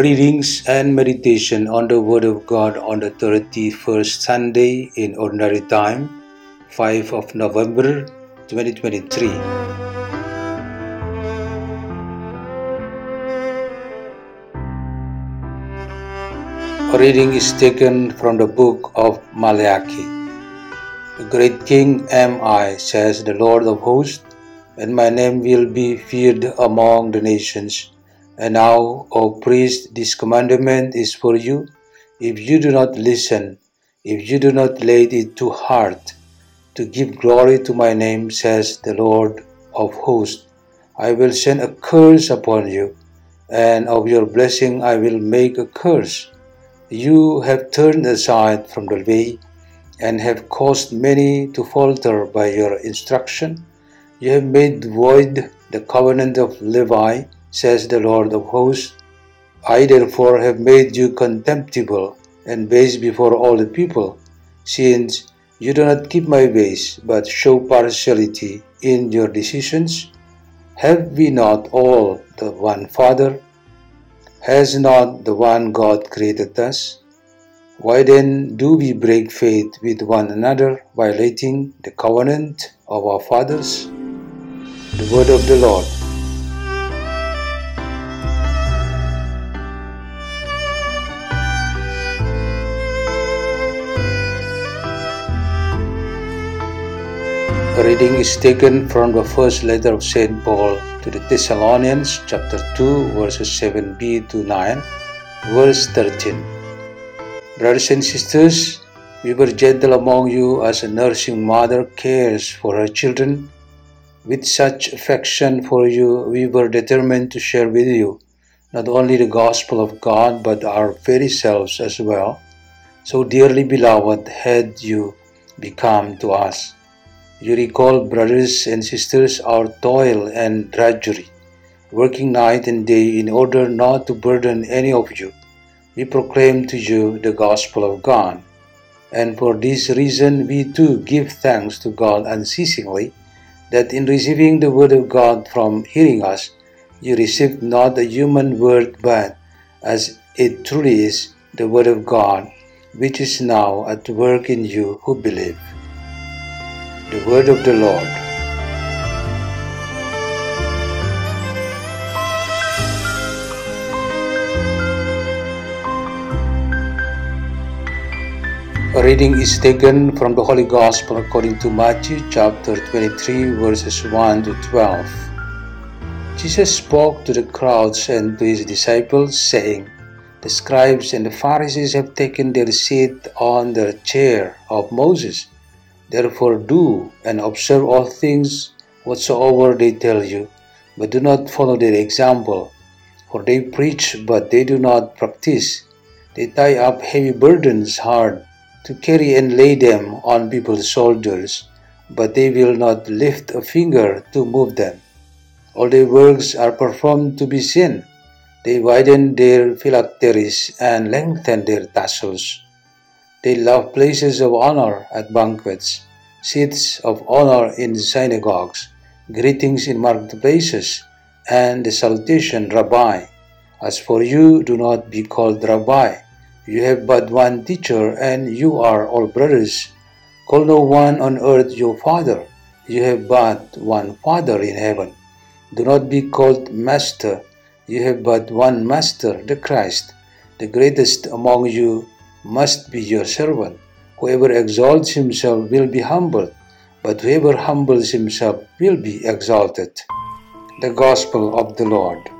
Readings and meditation on the Word of God on the 31st Sunday in Ordinary Time, 5 of November 2023. A reading is taken from the book of Malachi. The great king am I, says the Lord of hosts, and my name will be feared among the nations. And now, O priest, this commandment is for you. If you do not listen, if you do not lay it to heart, to give glory to my name, says the Lord of hosts, I will send a curse upon you, and of your blessing I will make a curse. You have turned aside from the way and have caused many to falter by your instruction. You have made void the covenant of Levi, says the Lord of hosts. I therefore have made you contemptible and base before all the people, since you do not keep my ways, but show partiality in your decisions. Have we not all the one Father? Has not the one God created us? Why then do we break faith with one another, violating the covenant of our fathers? The word of the Lord. Reading is taken from the first letter of St. Paul to the Thessalonians, chapter 2, verses 7b to 9, verse 13. Brothers and sisters, we were gentle among you as a nursing mother cares for her children. With such affection for you, we were determined to share with you not only the gospel of God, but our very selves as well. So dearly beloved had you become to us. You recall, brothers and sisters, our toil and drudgery, working night and day in order not to burden any of you. We proclaim to you the gospel of God. And for this reason, we too give thanks to God unceasingly that in receiving the word of God from hearing us, you received not a human word, but as it truly is, the word of God, which is now at work in you who believe. The word of the Lord. A reading is taken from the Holy Gospel according to Matthew chapter 23, verses 1 to 12. Jesus spoke to the crowds and to his disciples, saying, The scribes and the Pharisees have taken their seat on the chair of Moses. Therefore, do and observe all things whatsoever they tell you, but do not follow their example. For they preach, but they do not practice. They tie up heavy burdens hard to carry and lay them on people's shoulders, but they will not lift a finger to move them. All their works are performed to be seen. They widen their phylacteries and lengthen their tassels. They love places of honor at banquets, seats of honor in synagogues, greetings in marketplaces, and the salutation, Rabbi. As for you, do not be called Rabbi. You have but one teacher, and you are all brothers. Call no one on earth your father. You have but one Father in heaven. Do not be called Master. You have but one Master, the Christ. The greatest among you must be your servant. Whoever exalts himself will be humbled, but whoever humbles himself will be exalted. The Gospel of the Lord.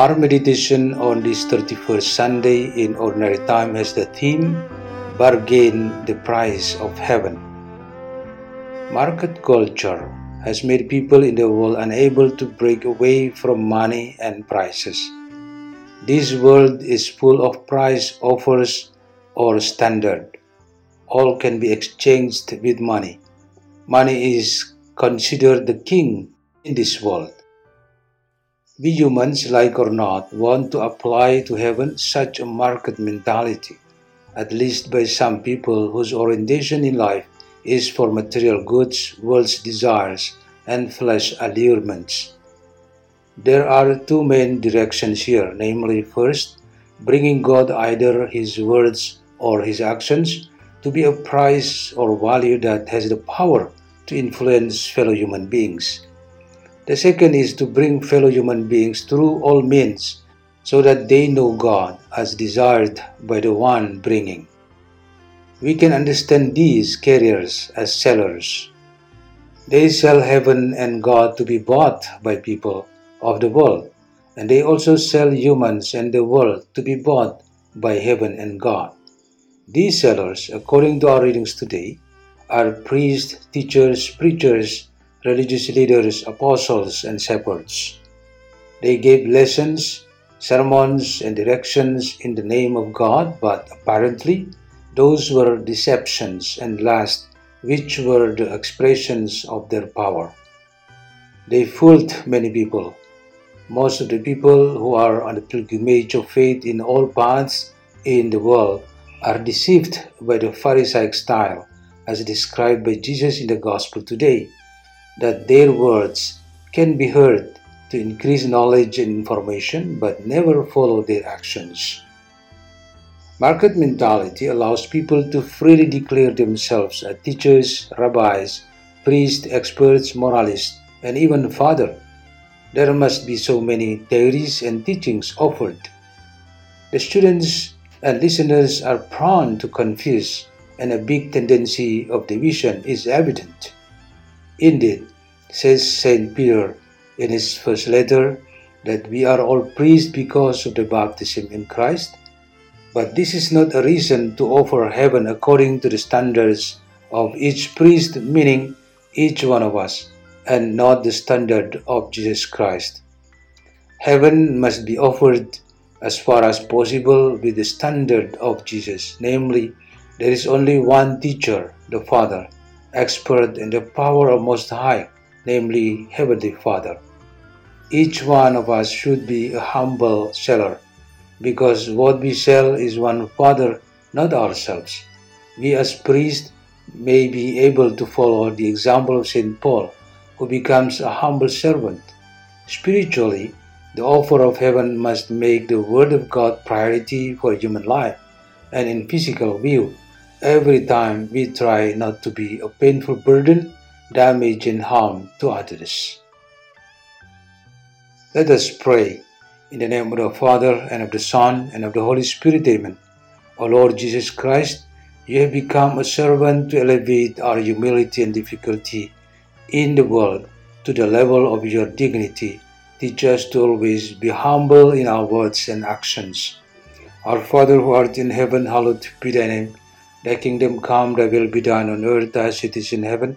Our meditation on this 31st Sunday in Ordinary Time has the theme Bargain the Price of Heaven. Market culture has made people in the world unable to break away from money and prices. This world is full of price offers or standard. All can be exchanged with money. Money is considered the king in this world. We humans, like or not, want to apply to heaven such a market mentality, at least by some people whose orientation in life is for material goods, world's desires, and flesh allurements. There are two main directions here namely, first, bringing God either His words or His actions to be a price or value that has the power to influence fellow human beings. The second is to bring fellow human beings through all means so that they know God as desired by the one bringing. We can understand these carriers as sellers. They sell heaven and God to be bought by people of the world, and they also sell humans and the world to be bought by heaven and God. These sellers, according to our readings today, are priests, teachers, preachers, religious leaders, apostles, and shepherds. They gave lessons, sermons, and directions in the name of God, but apparently those were deceptions and last, which were the expressions of their power. They fooled many people. Most of the people who are on the pilgrimage of faith in all paths in the world are deceived by the Pharisaic style as described by Jesus in the Gospel today that their words can be heard to increase knowledge and information but never follow their actions. Market mentality allows people to freely declare themselves as teachers, rabbis, priests, experts, moralists, and even father. There must be so many theories and teachings offered. The students and listeners are prone to confuse, and a big tendency of division is evident. Indeed, says St. Peter in his first letter, that we are all priests because of the baptism in Christ. But this is not a reason to offer heaven according to the standards of each priest, meaning each one of us, and not the standard of Jesus Christ. Heaven must be offered as far as possible with the standard of Jesus, namely, there is only one teacher, the Father expert in the power of Most High, namely Heavenly Father. Each one of us should be a humble seller, because what we sell is one Father, not ourselves. We as priests may be able to follow the example of St. Paul, who becomes a humble servant. Spiritually, the offer of heaven must make the Word of God priority for human life, and in physical view, every time we try not to be a painful burden, damage, and harm to others. Let us pray. In the name of the Father, and of the Son, and of the Holy Spirit, Amen. O Lord Jesus Christ, you have become a servant to elevate our humility and difficulty in the world to the level of your dignity. Teach us to always be humble in our words and actions. Our Father who art in heaven, hallowed be thy name. Thy kingdom come, thy will be done on earth as it is in heaven.